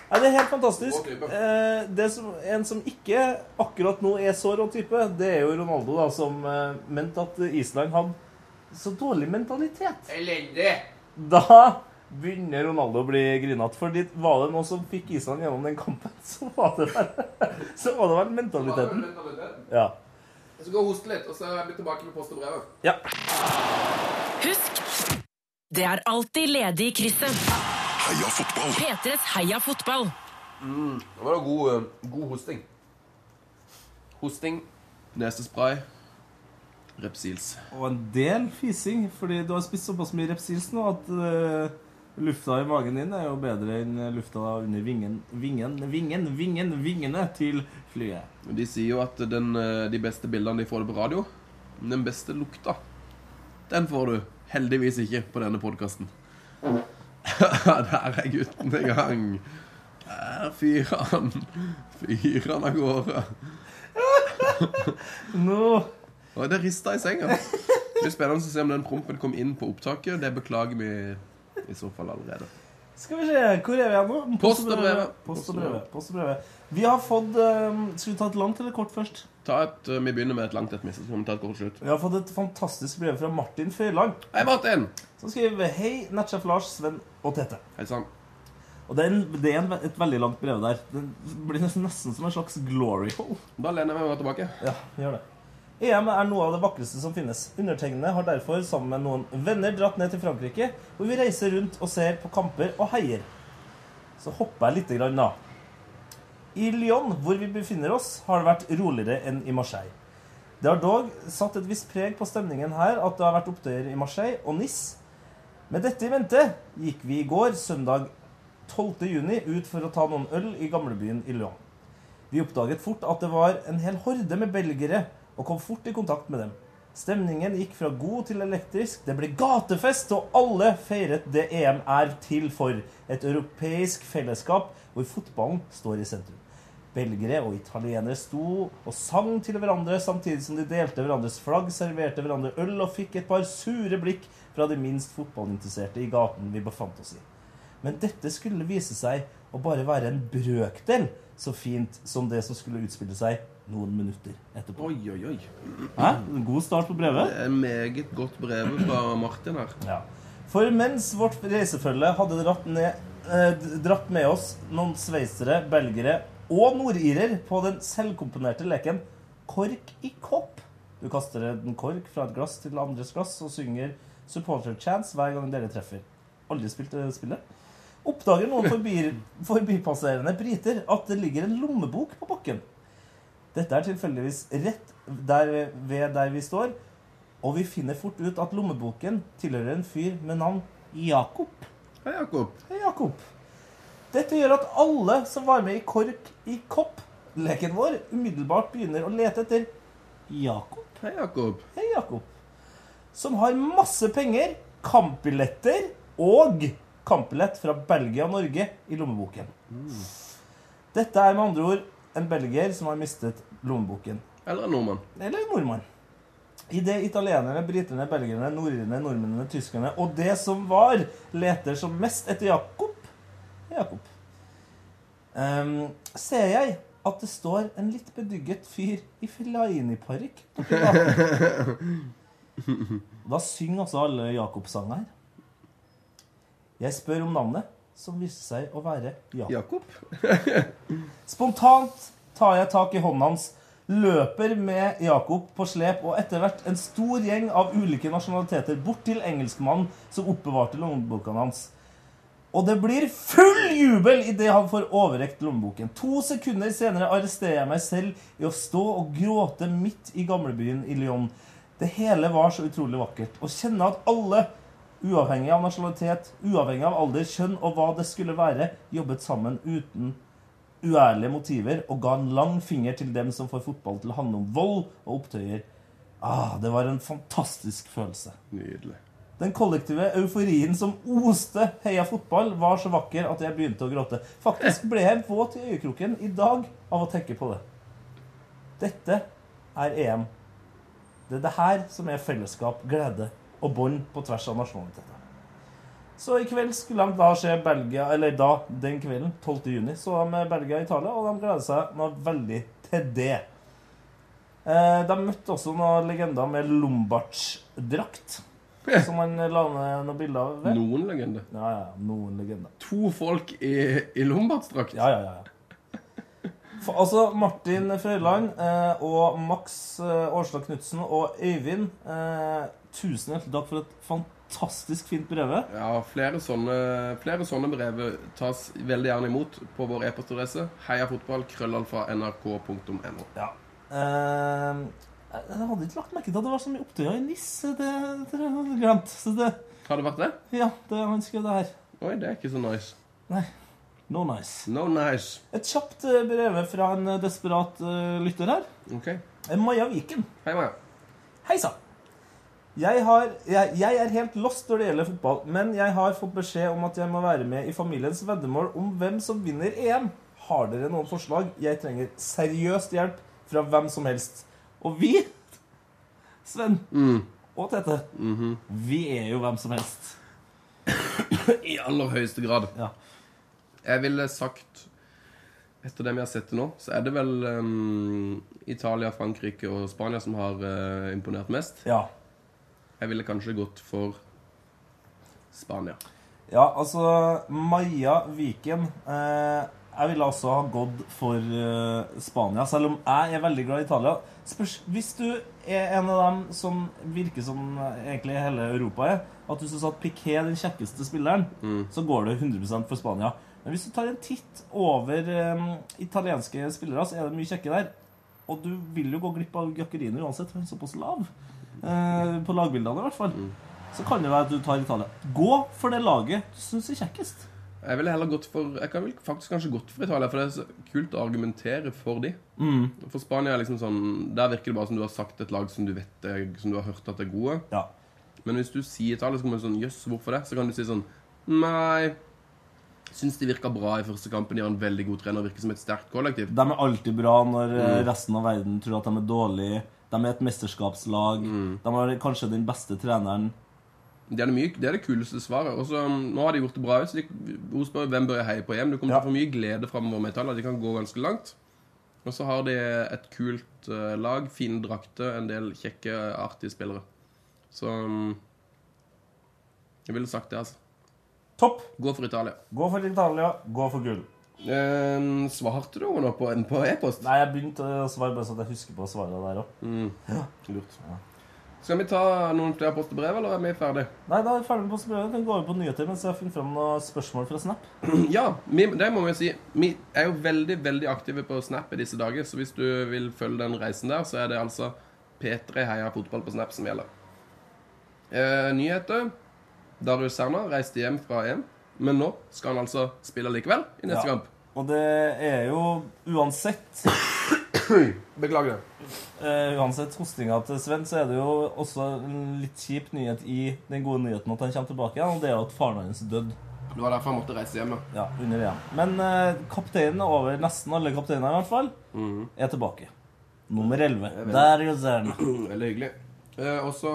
[SPEAKER 3] Nei, det er helt fantastisk. Eh, det som, en som ikke akkurat nå er så rå type, det er jo Ronaldo, da, som eh, mente at Island hadde så dårlig mentalitet.
[SPEAKER 4] Elendig.
[SPEAKER 3] Da begynner Ronaldo å bli grinete. For var det noe som fikk Island gjennom den kampen, så var det vel, så var det vel mentaliteten. Ja.
[SPEAKER 4] Jeg skal gå og hoste litt, og så er vi tilbake med post og brevet.
[SPEAKER 3] ja.
[SPEAKER 2] Husk, det er alltid ledig i krysset.
[SPEAKER 5] Heia fotball!
[SPEAKER 2] P3s Heia fotball.
[SPEAKER 4] Det var god, eh, god hosting. Hosting, nesespray, Repsils.
[SPEAKER 3] Og en del fising, fordi du har spist såpass mye Repsils nå at eh, lufta i magen din er jo bedre enn lufta under vingen, vingen, vingen, vingen, vingene til flyet.
[SPEAKER 4] De sier jo at den, eh, de beste bildene de får det på radio. Den beste lukta, den får du heldigvis ikke på denne podkasten. Der er gutten i gang. Der fyrer han. Fyrer han av gårde.
[SPEAKER 3] Nå
[SPEAKER 4] no. det rista i senga. Det blir spennende å se om den prompen kom inn på opptaket. Det beklager vi i så fall allerede.
[SPEAKER 3] skal vi se, hvor er vi nå?
[SPEAKER 4] Post og brevet.
[SPEAKER 3] Post og brevet. Post og brevet. Vi har fått eh, Skal vi ta et langt eller kort først?
[SPEAKER 4] Ta et, uh, Vi begynner med et langt et, så kan vi ta et kort slutt.
[SPEAKER 3] Vi har fått et fantastisk brev fra Martin Føyland,
[SPEAKER 4] Hei, Martin!
[SPEAKER 3] som skriver Hei, nettsjef Lars, Sven og Tete.
[SPEAKER 4] Hei sann.
[SPEAKER 3] Og det er, en, det er en, et veldig langt brev der. Det blir nesten, nesten som en slags glory hole.
[SPEAKER 4] Da lener jeg meg tilbake.
[SPEAKER 3] Ja, gjør det. EM er noe av det vakreste som finnes. Undertegnede har derfor sammen med noen venner dratt ned til Frankrike, hvor vi reiser rundt og ser på kamper og heier. Så hopper jeg lite grann, da. I Lyon, hvor vi befinner oss, har det vært roligere enn i Marseille. Det har dog satt et visst preg på stemningen her at det har vært opptøyer i Marseille og Nis. Med dette i vente gikk vi i går, søndag 12. juni, ut for å ta noen øl i gamlebyen i Lyon. Vi oppdaget fort at det var en hel horde med belgere, og kom fort i kontakt med dem. Stemningen gikk fra god til elektrisk, det ble gatefest, og alle feiret det EM er til for. Et europeisk fellesskap hvor fotballen står i sentrum. Belgere og italienere sto og sang til hverandre samtidig som de delte hverandres flagg, serverte hverandre øl og fikk et par sure blikk fra de minst fotballinteresserte i gaten vi befant oss i. Men dette skulle vise seg å bare være en brøkdel så fint som det som skulle utspille seg noen minutter etterpå.
[SPEAKER 4] Oi, oi, oi.
[SPEAKER 3] Hæ? En God start på brevet.
[SPEAKER 4] Det er meget godt brev fra Martin her.
[SPEAKER 3] Ja. For mens vårt reisefølge hadde dratt, ned, eh, dratt med oss noen sveisere, belgere og nordirer på den selvkomponerte leken Kork i kopp Du kaster en kork fra et glass til andres glass og synger supporter chance hver gang dere treffer. Aldri spilt det spillet. Oppdager noen forbi, forbipasserende briter at det ligger en lommebok på bakken. Dette er tilfeldigvis rett der ved der vi står, og vi finner fort ut at lommeboken tilhører en fyr med navn Jakob.
[SPEAKER 4] Hei, Jakob.
[SPEAKER 3] Hei, Jakob. Dette gjør at alle som var med i Kork i kopp-leken vår, umiddelbart begynner å lete etter Jakob.
[SPEAKER 4] Hei, Jakob.
[SPEAKER 3] Hei, Jakob. Som har masse penger, kampbilletter og kampbillett fra Belgia og Norge i lommeboken. Dette er med andre ord en belgier som har mistet lommeboken.
[SPEAKER 4] Eller en nordmann.
[SPEAKER 3] Eller en nordmann. Idet italienerne, britene, belgierne, nordirene, nordmennene, tyskerne og det som var, leter som mest etter Jakob, Jakob Um, ser jeg at det står en litt bedygget fyr i Filaini-parykk. Da synger altså alle Jakob-sanger her. Jeg spør om navnet, som viste seg å være Jakob.
[SPEAKER 4] Jakob?
[SPEAKER 3] Spontant tar jeg tak i hånden hans, løper med Jakob på slep og etter hvert en stor gjeng av ulike nasjonaliteter bort til engelskmannen som oppbevarte lommeboka hans. Og det blir full jubel idet han får overrekt lommeboken. To sekunder senere arresterer jeg meg selv i å stå og gråte midt i gamlebyen i Lyon. Det hele var så utrolig vakkert. Å kjenne at alle, uavhengig av nasjonalitet, uavhengig av alder, kjønn og hva det skulle være, jobbet sammen uten uærlige motiver og ga en lang finger til dem som får fotball til å handle om vold og opptøyer. Ah, det var en fantastisk følelse.
[SPEAKER 4] Nydelig.
[SPEAKER 3] Den kollektive euforien som oste heia fotball, var så vakker at jeg begynte å gråte. Faktisk ble jeg våt i øyekroken i dag av å tenke på det. Dette er EM. Det er det her som er fellesskap, glede og bånd på tvers av nasjonaliteter. Så i kveld skulle de da se Belgia, eller da, den kvelden, 12. juni, så de Belgia og Italia, og de gleder seg noe veldig til det. Eh, De møtte også noen legender med Lombards-drakt, som man la ned noen bilder av. ved.
[SPEAKER 4] Noen legende.
[SPEAKER 3] Ja, ja, noen legender.
[SPEAKER 4] To folk i, i Lombardsdrakt.
[SPEAKER 3] Ja, ja, ja. For, altså, Martin Frøyland eh, og Max eh, Årstad Knutsen og Øyvind, eh, tusen hjertelig takk for et fantastisk fint brev.
[SPEAKER 4] Ja, flere sånne, flere sånne brev tas veldig gjerne imot på vår e-postadresse heiafotballkrøllalfa.nrk.no. krøllalfa, nrk.no.
[SPEAKER 3] Ja. Eh, jeg hadde ikke lagt merke til at det var så mye opptøyer i NIS. Det, det har jeg glemt. Så det,
[SPEAKER 4] Har det vært det?
[SPEAKER 3] ja, det, han skrev det her.
[SPEAKER 4] Oi, det er ikke så nice. Nei.
[SPEAKER 3] No nice.
[SPEAKER 4] No nice.
[SPEAKER 3] Et kjapt eh, brev fra en eh, desperat eh, lytter her.
[SPEAKER 4] Ok.
[SPEAKER 3] Maja Viken.
[SPEAKER 4] Hei, Maja.
[SPEAKER 3] Hei sann. Jeg, har, jeg, jeg er helt lost når det gjelder fotball, men jeg har fått beskjed om at jeg må være med i familiens veddemål om hvem som vinner EM. Har dere noen forslag? Jeg trenger seriøst hjelp fra hvem som helst. Og vi, Sven og Tete, vi er jo hvem som helst.
[SPEAKER 4] I aller høyeste grad.
[SPEAKER 3] Ja.
[SPEAKER 4] Jeg ville sagt Etter det vi har sett til nå, så er det vel um, Italia, Frankrike og Spania som har uh, imponert mest.
[SPEAKER 3] Ja.
[SPEAKER 4] Jeg ville kanskje gått for Spania.
[SPEAKER 3] Ja, altså Maja Viken eh, Jeg ville også ha gått for eh, Spania, selv om jeg er veldig glad i Italia. Spørs, hvis du er en av dem som virker som eh, egentlig hele Europa er, at du syns at Piqué er den kjekkeste spilleren, så går det 100 for Spania. Men hvis du tar en titt over eh, italienske spillere, så er det mye kjekke der. Og du vil jo gå glipp av Giaccherino uansett, for han er såpass lav. Eh, på lagbildene, i hvert fall. Så kan det være at du tar Italia. Gå for det laget du syns er kjekkest.
[SPEAKER 4] Jeg ville heller gått for Jeg kan vel faktisk kanskje gått for Italia, for det er så kult å argumentere for de. For Spania er liksom sånn Der virker det bare som du har sagt et lag som du vet Som du har hørt at er gode.
[SPEAKER 3] Ja.
[SPEAKER 4] Men hvis du sier Italia, så kommer det sånn Jøss, hvorfor det? Så kan du si sånn Nei. Syns de virka bra i første kampen. De har en veldig god trener. og Virker som et sterkt kollektiv.
[SPEAKER 3] De er alltid bra når mm. resten av verden tror at de er dårlige. De er et mesterskapslag. De har kanskje den beste treneren.
[SPEAKER 4] Det er det, mye, det er det kuleste svaret. Også, um, nå har de gjort det bra så de- Hun spør hvem bør jeg heie på hjem. Du kommer
[SPEAKER 3] Ja.
[SPEAKER 4] til å få mye glede framover med Italia. De kan gå ganske langt. Og så har de et kult eh, lag, fine drakter, en del kjekke, artige spillere. Så um, Jeg ville sagt det, altså.
[SPEAKER 3] Topp.
[SPEAKER 4] Gå for Italia.
[SPEAKER 3] Gå for Italia, gå for gull.
[SPEAKER 4] Eh, svarte du henne på, på e-post?
[SPEAKER 3] Nei, jeg begynte å svare bare så jeg husker på svaret der òg.
[SPEAKER 4] Lurt. Skal vi ta noen flere postebrev, eller er vi ferdige?
[SPEAKER 3] Nei, da er vi ferdig med postebrevet. Kan går over på nyheter mens jeg har funnet fram noen spørsmål fra Snap.
[SPEAKER 4] Ja, vi, det må vi si. Vi er jo veldig veldig aktive på Snap i disse dager, så hvis du vil følge den reisen der, så er det altså P3 Heia Fotball på Snap som gjelder. Eh, nyheter. Darius Serna reiste hjem fra EM, men nå skal han altså spille likevel i neste
[SPEAKER 3] Ja.
[SPEAKER 4] kamp.
[SPEAKER 3] Og det er jo uansett
[SPEAKER 4] Beklager det.
[SPEAKER 3] eh, Uansett hostinga til Sven, så er det jo også en litt kjip nyhet i den gode nyheten at han kommer tilbake igjen, og det er jo at faren hans døde
[SPEAKER 4] Det var derfor han måtte reise hjem. ja.
[SPEAKER 3] under VM. Men uh, kapteinen over nesten alle kapteiner, i hvert fall, er tilbake. Nummer 11. Der er Serna.
[SPEAKER 4] Veldig hyggelig. Uh, og så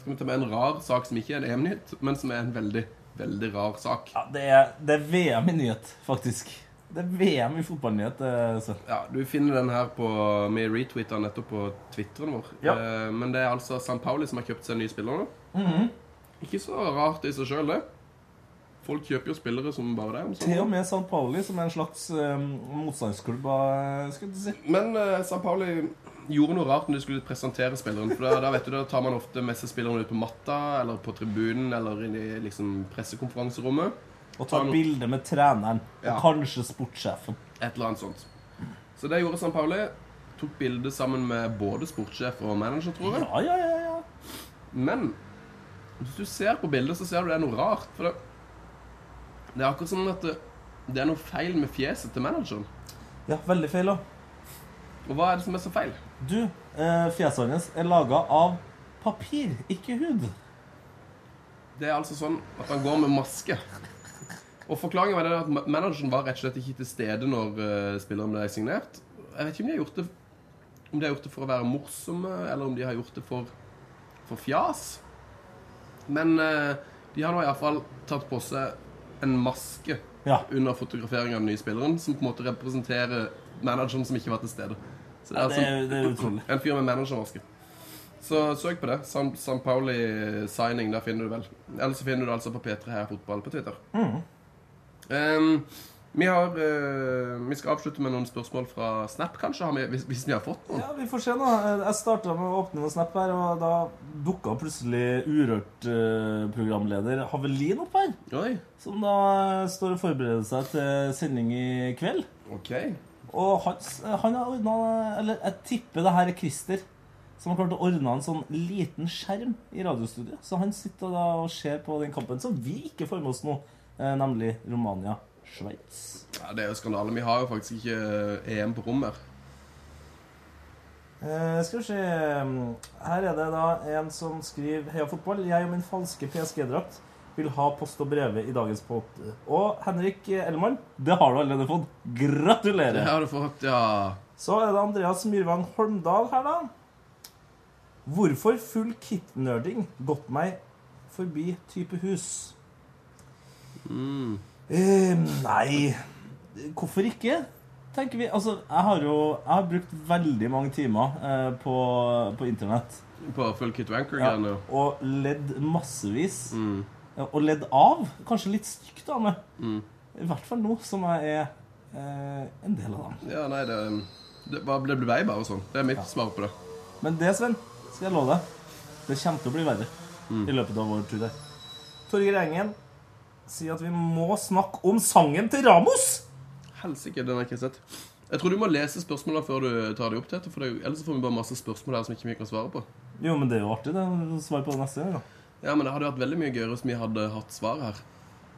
[SPEAKER 4] skal vi ta med en rar sak som ikke er en EM-nytt, men som er en veldig, veldig rar sak.
[SPEAKER 3] Ja, det er, det er VM i nyhet, faktisk. Det er VM i fotballnyhet, eh.
[SPEAKER 4] Ja, Du finner den her på Vi retweeta nettopp på Twitteren vår.
[SPEAKER 3] Ja.
[SPEAKER 4] Eh, men det er altså San Pauli som har kjøpt seg nye spillere nå. nå.
[SPEAKER 3] -hmm.
[SPEAKER 4] Ikke så rart i seg sjøl, det. Folk kjøper jo spillere som bare det.
[SPEAKER 3] Til og med St. Pauli, som er en slags um, motstandsklubb, skal du si.
[SPEAKER 4] Men uh, San Pauli gjorde noe rart når de skulle presentere spilleren. For da, da vet du, da tar man ofte med seg spilleren ut på matta, eller på tribunen, eller inn i liksom, pressekonferanserommet.
[SPEAKER 3] Og ta
[SPEAKER 4] Ta
[SPEAKER 3] bilde med treneren,
[SPEAKER 4] Ja.
[SPEAKER 3] og kanskje sportssjefen.
[SPEAKER 4] Et eller annet sånt. Så det gjorde San Pauli. Tok bilde sammen med både sportssjef og manager, tror jeg.
[SPEAKER 3] Ja, ja, ja. ja.
[SPEAKER 4] Men hvis du ser på bildet, så ser du det er noe rart. For det, det er akkurat som at det, det er noe feil med fjeset til manageren.
[SPEAKER 3] Ja, veldig feil òg.
[SPEAKER 4] Og hva er det som er så feil?
[SPEAKER 3] Du, eh, fjeset hans er laga av papir, ikke hud.
[SPEAKER 4] Det er altså sånn at han går med maske. Og forklaringen var det at manageren var rett og slett ikke til stede når uh, spilleren ble signert. Jeg vet ikke om de har gjort det Om de har gjort det for å være morsomme, eller om de har gjort det for, for fjas. Men uh, de har nå iallfall tatt på seg en maske
[SPEAKER 3] Ja.
[SPEAKER 4] under fotografering av den nye spilleren, som på en måte representerer manageren som ikke var til stede. Så det
[SPEAKER 3] ja
[SPEAKER 4] er
[SPEAKER 3] det,
[SPEAKER 4] altså
[SPEAKER 3] er, det er utrolig.
[SPEAKER 4] en fyr med managermaske. Så søk på det. San, San Pauli signing, der finner du vel. Eller så finner du det altså på P3 her fotball på Twitter. Ehm, vi har uh, Vi skal avslutte med noen spørsmål fra Snap, kanskje, har vi, hvis, hvis vi har fått noen.
[SPEAKER 3] Ja, Vi får se, nå. Jeg starta med å åpne noen snap her, og da dukka plutselig Urørt-programleder Havelin opp her.
[SPEAKER 4] Oi,
[SPEAKER 3] Som da står og forbereder seg til sending i kveld.
[SPEAKER 4] ok.
[SPEAKER 3] Og han, han har ordna Eller jeg tipper det her er Christer. Som har klart å ordne en sånn liten skjerm i radiostudioet. Så han sitter da og ser på den kampen som vi ikke får med oss nå, eh, nemlig Romania-Sveits.
[SPEAKER 4] Ja, Det er jo skandale. Vi har jo faktisk ikke eh, EM på rommer.
[SPEAKER 3] Eh, skal vi se Her er det da en som skriver Heia fotball. Jeg og min falske PSG-drakt vil ha post og brev i dagens pott. Og Henrik Ellemann, det har du allerede fått. Gratulerer.
[SPEAKER 4] Det har du fått, ja.
[SPEAKER 3] Så er det Andreas Myrvang Holmdal her, da. Hvorfor full kit-nerding gått meg forbi type hus? Eh, nei Hvorfor ikke? Tenker vi Altså, jeg har jo Jeg har brukt veldig mange timer eh, på, på internett.
[SPEAKER 4] På full kit
[SPEAKER 3] Ja,
[SPEAKER 4] wanker-greiene.
[SPEAKER 3] og ledd massevis.
[SPEAKER 4] Mm.
[SPEAKER 3] Og ledd av. Kanskje litt stygt, da, med.
[SPEAKER 4] Mm.
[SPEAKER 3] I hvert fall nå som jeg er eh, en del av dem.
[SPEAKER 4] Ja, nei, det, det, det blir vei bare sånn. Det er mitt svar på det.
[SPEAKER 3] Men det, Sven, skal jeg love deg, det kommer til å bli verre i løpet av vår tur her. Torgeir Engen sier at vi må snakke om sangen til Ramos!
[SPEAKER 4] Helsike, den har jeg ikke sett. Jeg tror du må lese spørsmålene før du tar dem opp til for det, er jo- ellers får vi bare masse spørsmål her som ikke vi kan svare på.
[SPEAKER 3] Jo, men det er jo artig, det. å Svare på det neste gang, da.
[SPEAKER 4] Ja, men det hadde vært veldig mye gøyere hvis vi hadde hatt svar her.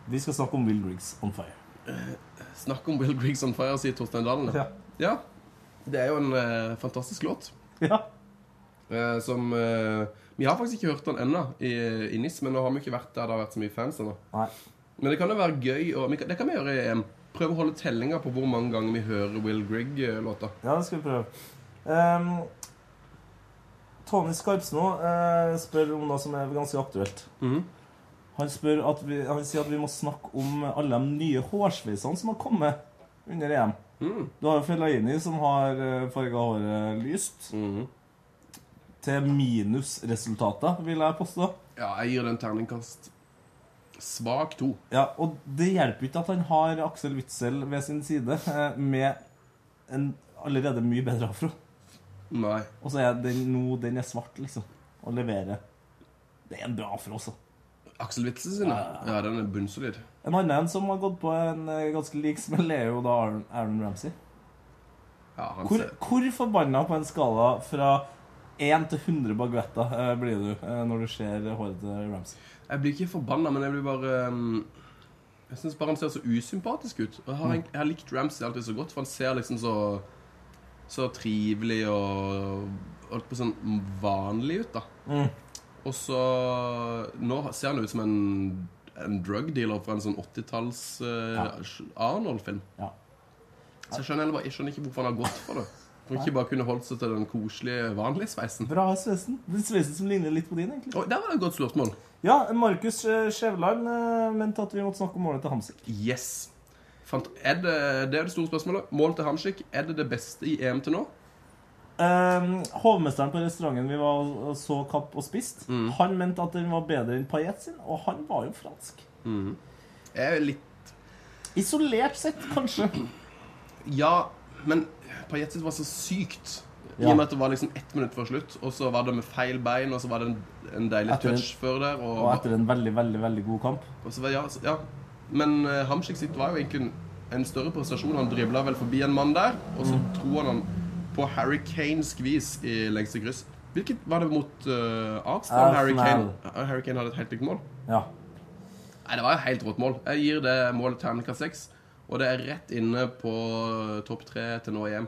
[SPEAKER 3] Vi skal snakke om Will Griggs on fire.
[SPEAKER 4] Snakk om Will Griggs on fire, sier Torstein Dalen.
[SPEAKER 3] Ja.
[SPEAKER 4] ja. Det er jo en eh, fantastisk låt.
[SPEAKER 3] Ja.
[SPEAKER 4] eh, som eh, Vi har faktisk ikke hørt den ennå i, i NIS, men nå har vi ikke vært der det har vært så mye fans ennå. Men det kan jo være gøy, og det kan vi gjøre i EM. Prøve å holde tellinga på hvor mange ganger vi hører Will Grigg-låta.
[SPEAKER 3] Ja, det skal vi prøve. Um, Tony Skarpsno uh, spør om noe som er ganske aktuelt. Han, spør at vi, han sier at vi må snakke om alle de nye hårsveisene som har kommet under EM.
[SPEAKER 4] Mm.
[SPEAKER 3] Du har jo Fellaini som har farga håret lyst.
[SPEAKER 4] Mhm.
[SPEAKER 3] Til minusresultater, vil jeg påstå.
[SPEAKER 4] Ja, jeg gir den terningkast svak to.
[SPEAKER 3] Ja, Og det hjelper ikke at han har Aksel Witzel ved sin side eh, med en allerede mye bedre afro.
[SPEAKER 4] Nei.
[SPEAKER 3] Og så er den nå den er svart, liksom. Og leverer. Det er en bra afro også.
[SPEAKER 4] Aksel Witzel sin, ja. ja. Den er bunnsolid.
[SPEAKER 3] En annen som har gått på en eh, ganske lik smell, er jo da Aaron, Aaron Ramsey.
[SPEAKER 4] Ja,
[SPEAKER 3] Hvor,
[SPEAKER 4] ser
[SPEAKER 3] hvor forbanna på en skala fra 1 til 100 baguetter eh, blir du når du ser håret til Ramsey?
[SPEAKER 4] Jeg blir ikke forbanna, men jeg blir bare um, Jeg syns bare han ser så usympatisk ut. Og jeg har, jeg har likt Ramsey alltid så godt, for han ser liksom så Så trivelig og Holdt på sånn vanlig ut, da.
[SPEAKER 3] Mm.
[SPEAKER 4] Og så Nå ser han ut som en, en drug dealer fra en sånn 80-talls uh,
[SPEAKER 3] Ja.
[SPEAKER 4] Arnold-film.
[SPEAKER 3] Ja.
[SPEAKER 4] Så jeg skjønner, jeg skjønner ikke hvorfor han har gått for det. For ikke bare kunne holdt seg til den koselige, vanlige sveisen.
[SPEAKER 3] Bra sveisen. Den sveisen som ligner litt på din, egentlig.
[SPEAKER 4] Oh, der var det et godt spørsmål.
[SPEAKER 3] Ja, Markus eh, Skjæveland eh, mente at vi måtte snakke om målet til Hamsik.
[SPEAKER 4] Yes. Fant, er det, det er det store spørsmålet. Mål til Hamsik. Er det det beste i EM til nå?
[SPEAKER 3] Um, hovmesteren på restauranten vi var og så kapp og spist, han mente at den var bedre enn Paillet sin, og han var jo fransk.
[SPEAKER 4] Jeg er litt
[SPEAKER 3] Isolert sett, kanskje.
[SPEAKER 4] Ja, men Payet sitt var så sykt. I og med at det var liksom ett minutt før slutt, og så var det med feil bein, og så var det en, en deilig
[SPEAKER 3] Etter en-
[SPEAKER 4] touch før der. Og,
[SPEAKER 3] Og etter en veldig, veldig veldig god kamp.
[SPEAKER 4] var, ja, ja. Men uh, Hamsik sitt var jo egentlig en, en større prestasjon. Han dribla vel forbi en mann der, og så dro han han på Harry Kanes vis i lengste kryss. Hvilket var det mot uh, Arsenal? Harry Kane, Harry Kane hadde et helt likt mål.
[SPEAKER 3] Ja.
[SPEAKER 4] Nei, det var et helt rått mål. Jeg gir det målet terningkast seks. Og det er rett inne på topp tre til nå i EM.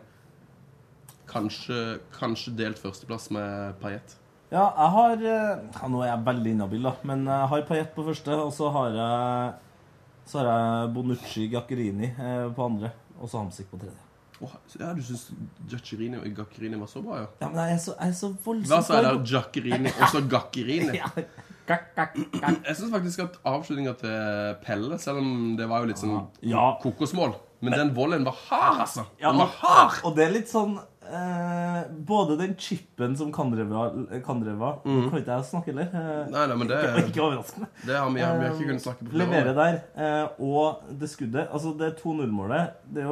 [SPEAKER 4] Kanskje, kanskje delt førsteplass med Payet.
[SPEAKER 3] Ja, jeg har eh, ja, Nå er jeg veldig inhabil, da. Men jeg har Payet på første, og så har jeg Så har jeg Bonucci Gaccherini eh, på andre, og så Hamsik på tredje.
[SPEAKER 4] Åh, ja, du syns Gaccherini var så bra, ja?
[SPEAKER 3] Ja, men jeg er så, jeg er så voldsomt
[SPEAKER 4] Hva sa jeg der? Giaccherini og så Gaccherini?
[SPEAKER 3] Ja.
[SPEAKER 4] Jeg syns faktisk at avslutninga til Pelle, selv om det var jo litt sånn
[SPEAKER 3] Ja.
[SPEAKER 4] kokosmål Men den volleyen var hard, altså. Den
[SPEAKER 3] ja,
[SPEAKER 4] var hard.
[SPEAKER 3] og det er litt sånn eh, Både den chipen som Kandreva, Kandreva Kan ikke jeg snakke heller? Eh,
[SPEAKER 4] Nei, nei, men det,
[SPEAKER 3] ikke, ikke overraskende.
[SPEAKER 4] det har vi, vi ikke kunnet snakke på flere
[SPEAKER 3] Levere der. Eh, og det skuddet Altså, det 2-0-målet, det,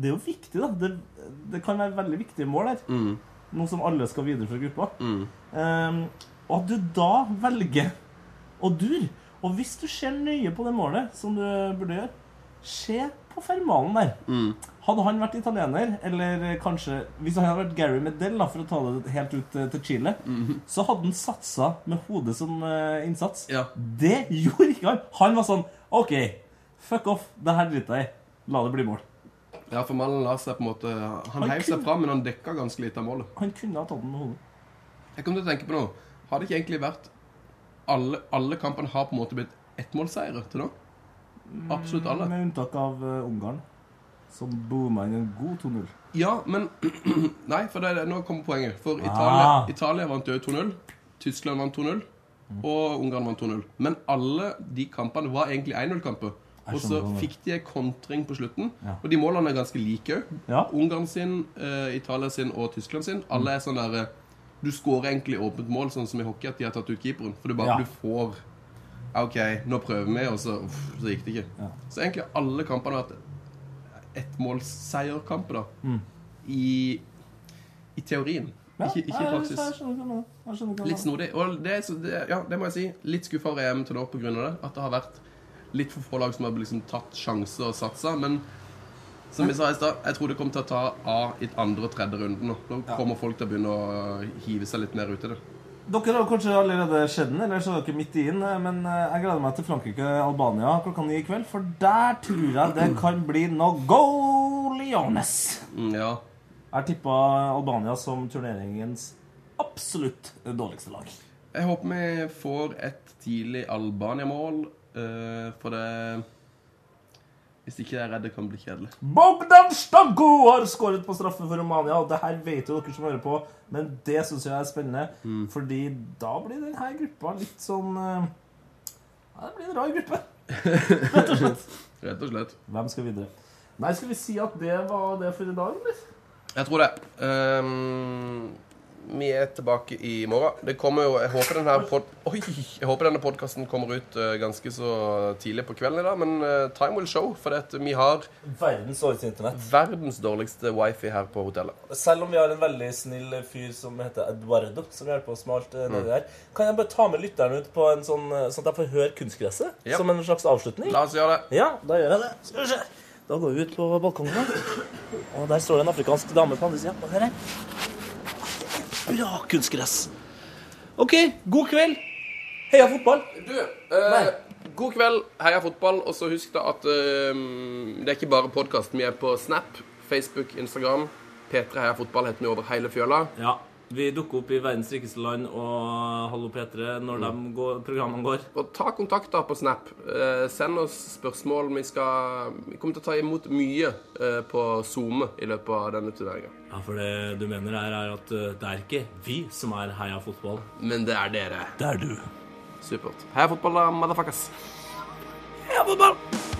[SPEAKER 3] det er jo viktig, da. Det, det kan være veldig viktige mål her.
[SPEAKER 4] Mm.
[SPEAKER 3] Nå som alle skal videre fra gruppa.
[SPEAKER 4] Mm.
[SPEAKER 3] Eh, og at du da velger å dure Og hvis du ser nøye på det målet, som du burde gjøre, se på formalen der.
[SPEAKER 4] Mm.
[SPEAKER 3] Hadde han vært italiener, eller kanskje Hvis han hadde vært Gary Medell, da, for å ta det helt ut eh, til Chile, så hadde han satsa med hodet som eh, innsats.
[SPEAKER 4] Ja.
[SPEAKER 3] Det gjorde ikke han. Han var sånn OK, fuck off. Det her driter jeg i. La det bli mål.
[SPEAKER 4] ja, for Malen la seg på en måte Han
[SPEAKER 3] Han
[SPEAKER 4] heiv seg fram, men han dekka ganske lite av målet.
[SPEAKER 3] Han kunne ha tatt den med hodet.
[SPEAKER 4] Jeg kom til å tenke på noe. Har det ikke egentlig vært Alle, alle kampene har på en måte blitt ettmålseiere til nå? Absolutt alle.
[SPEAKER 3] Med unntak av eh, Ungarn, som booma inn en god 2-0.
[SPEAKER 4] Ja, men Nei, for det, nå kommer poenget. For Italia,
[SPEAKER 3] Ah.
[SPEAKER 4] Italia vant jo 2-0. Tyskland vant 2-0. Og Ungarn vant 2-0. Men alle de kampene var egentlig 1-0-kamper. Og så fikk de en kontring på slutten.
[SPEAKER 3] Ja.
[SPEAKER 4] Og de målene er ganske like òg.
[SPEAKER 3] Ja.
[SPEAKER 4] Ungarn sin, eh, Italia sin og Tyskland sin. Alle er sånn der eh, Du skårer egentlig åpent mål, sånn som i hockey, at de har tatt ut keeperen. For du bare
[SPEAKER 3] Ja.
[SPEAKER 4] du får OK, nå prøver vi, og så, uff, så gikk det ikke.
[SPEAKER 3] Ja.
[SPEAKER 4] Så egentlig alle kampene har vært ettmålsseierkamper, da.
[SPEAKER 3] Mm.
[SPEAKER 4] I, I teorien. Ikke, ikke i praksis.
[SPEAKER 3] Jeg skjønner hva du. Jeg skjønner
[SPEAKER 4] Litt snodig. Og det, så- det, ja, det må jeg si. Litt skuffa over EM til nå av det. At det har vært litt for få lag som har liksom tatt sjanser og satsa. Men som vi sa i stad, jeg tror det kommer til å ta av i andre og tredje runden nå. Nå kommer folk til å begynne å hive seg litt mer ut i det.
[SPEAKER 3] Dere har kanskje allerede skjedd den, eller så er dere midt i den. Men eh, jeg gleder meg til Frankrike-Albania klokka ni i kveld, for der tror jeg det kan bli noe goaliones.
[SPEAKER 4] Mm, ja.
[SPEAKER 3] Jeg tippa Albania som turneringens absolutt dårligste lag.
[SPEAKER 4] Jeg håper vi får et tidlig Albania-mål, eh, for det Hvis ikke jeg er redd det kan bli kjedelig.
[SPEAKER 3] Bogdan Stanko har skåret på straffe for Romania. Og det her vet jo dere som hører på, men det syns jeg er spennende. Fordi da blir denne gruppa litt sånn eh, Ja, det blir en rar gruppe. Rett og slett.
[SPEAKER 4] Rett og slett.
[SPEAKER 3] Hvem skal videre? Nei, skal vi si at det var det for i dag, eller?
[SPEAKER 4] Jeg tror det. Ehm, vi er tilbake i morgen. Det kommer jo, Jeg håper denne, pod Oi, jeg håper denne podkasten kommer ut uh, ganske så tidlig på kvelden i dag. Men uh, time will show, for det vi har
[SPEAKER 3] Verdens dårligste internett.
[SPEAKER 4] verdens dårligste wifi her på hotellet.
[SPEAKER 3] Selv om vi har en veldig snill fyr som heter Eduardo, som hjelper oss med alt eh, nedi der, kan jeg bare ta med lytteren ut på en sånn, sånn at jeg får høre kunstgresset?
[SPEAKER 4] Ja.
[SPEAKER 3] Som en slags avslutning?
[SPEAKER 4] La oss gjøre det.
[SPEAKER 3] Ja, da gjør jeg det. Skal vi se. Da går vi ut på balkongen. Og der står det en afrikansk dame på andre sida. Bra kunstgress. OK, god kveld. Heia fotball.
[SPEAKER 4] Du, eh, god kveld, heia fotball. Og så husk da at eh, det er ikke bare podkast. Vi er på Snap, Facebook, Instagram. P3 Heia Fotball heter vi over hele fjøla.
[SPEAKER 3] Ja, vi dukker opp i verdens rikeste land og Hallo P3 når de går, programmene går.
[SPEAKER 4] Og ta kontakt da på Snap. Eh, send oss spørsmål. Vi, skal, vi kommer til å ta imot mye eh, på SoMe i løpet av denne turneringa.
[SPEAKER 3] Ja, for det du mener her, er at uh, det er ikke vi som er Heia fotball.
[SPEAKER 4] Men det er dere.
[SPEAKER 3] Det er du.
[SPEAKER 4] Supert. Heia fotball, da, motherfuckers.
[SPEAKER 3] Heia fotball!